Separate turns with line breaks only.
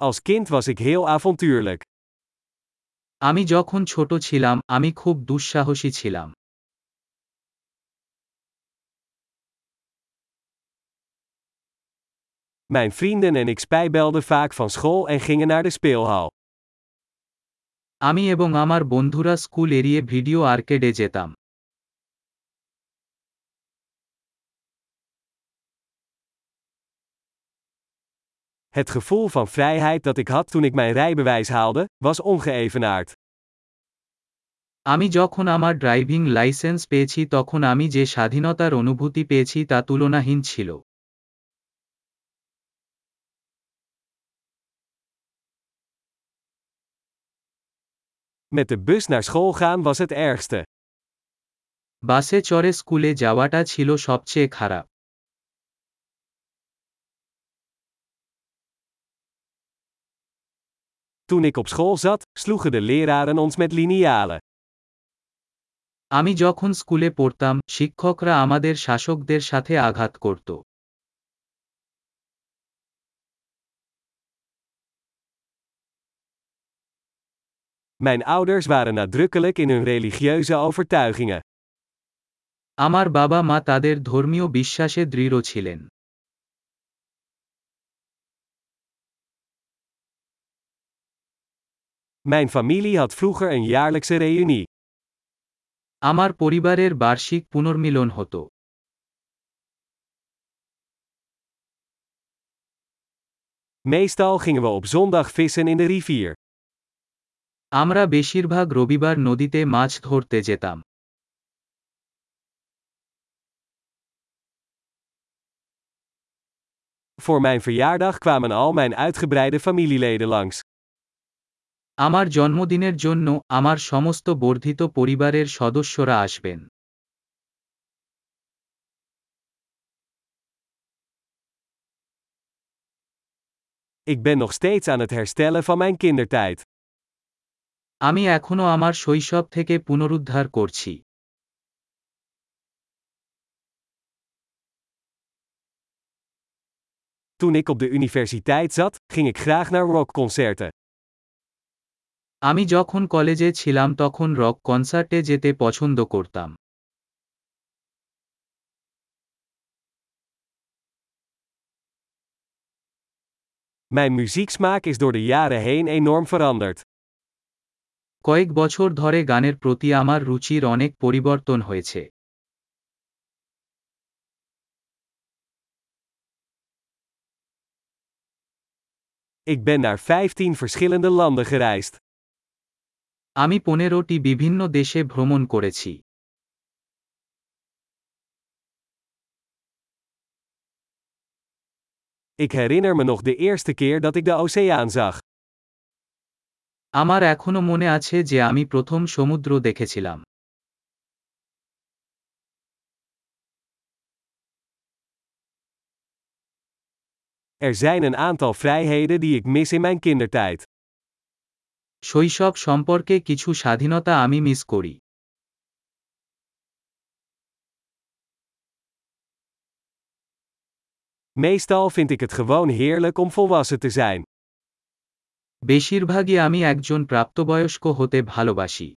Als kind was ik heel avontuurlijk.
আমি যখন ছোট ছিলাম আমি খুব দুঃসাহসী ছিলাম
Mijn vrienden en ik spijbelden vaak van school en gingen naar de speelhal.
আমি এবং আমার বন্ধুরা স্কুল এড়িয়ে ভিডিও আর্কেডে যেতাম
Het gevoel van vrijheid dat ik had toen ik mijn rijbewijs haalde, was ongeëvenaard.
আমি যখন আমার ড্রাইভিং লাইসেন্স পেয়েছি তখন আমি যে স্বাধীনতার অনুভূতি পেয়েছি তা তুলনাহীন ছিল
Met de bus naar school gaan was het ergste.
বাসে চড়ে স্কুলে যাওয়াটা ছিল সবচেয়ে খারাপ
Toen ik op school zat, sloegen de leraren ons met linealen.
আমি যখন স্কুলে পড়তাম শিক্ষকরা আমাদের শাসকদের সাথে আঘাত করত
Mijn ouders waren nadrukkelijk in hun religieuze overtuigingen.
আমার বাবা মা তাদের ধর্মীয় বিশ্বাসে দৃঢ় ছিলেন
Mijn familie had vroeger een jaarlijkse reunie.
আমার পরিবারের বার্ষিক পুনর্মিলন হতো
Meestal gingen we op zondag vissen in de rivier.
আমরা বেশিরভাগ রবিবার নদীতে মাছ ধরতে যেতাম
Voor mijn verjaardag kwamen al mijn uitgebreide familieleden langs.
আমার জন্মদিনের জন্য আমার সমস্ত বর্ধিত পরিবারের সদস্যরা আসবেন
Ik ben nog steeds aan het herstellen van mijn kindertijd.
আমি এখনও আমার শৈশব থেকে পুনরুদ্ধার করছি
Toen ik op de universiteit zat, ging ik graag naar rockconcerten.
আমি যখন কলেজে ছিলাম তখন রক কনসার্টে যেতে পছন্দ করতাম
Mijn muzieksmaak is door de jaren heen enorm veranderd.
কয়েক বছর ধরে গানের প্রতি আমার রুচির অনেক পরিবর্তন হয়েছে
Ik ben naar 15 verschillende landen gereisd.
আমি পনেরোটি বিভিন্ন দেশে ভ্রমণ করেছি
Ik herinner me nog de eerste keer dat ik de oceaan zag.
আমার এখনও মনে আছে যে আমি প্রথম সমুদ্র দেখেছিলাম
Er zijn een aantal vrijheden die ik mis in mijn kindertijd.
শৈশব সম্পর্কে কিছু স্বাধীনতা আমি মিস করি
Meestal vind ik het gewoon heerlijk om volwassen te zijn.
বেশিরভাগই আমি একজন প্রাপ্তবয়স্ক হতে ভালোবাসি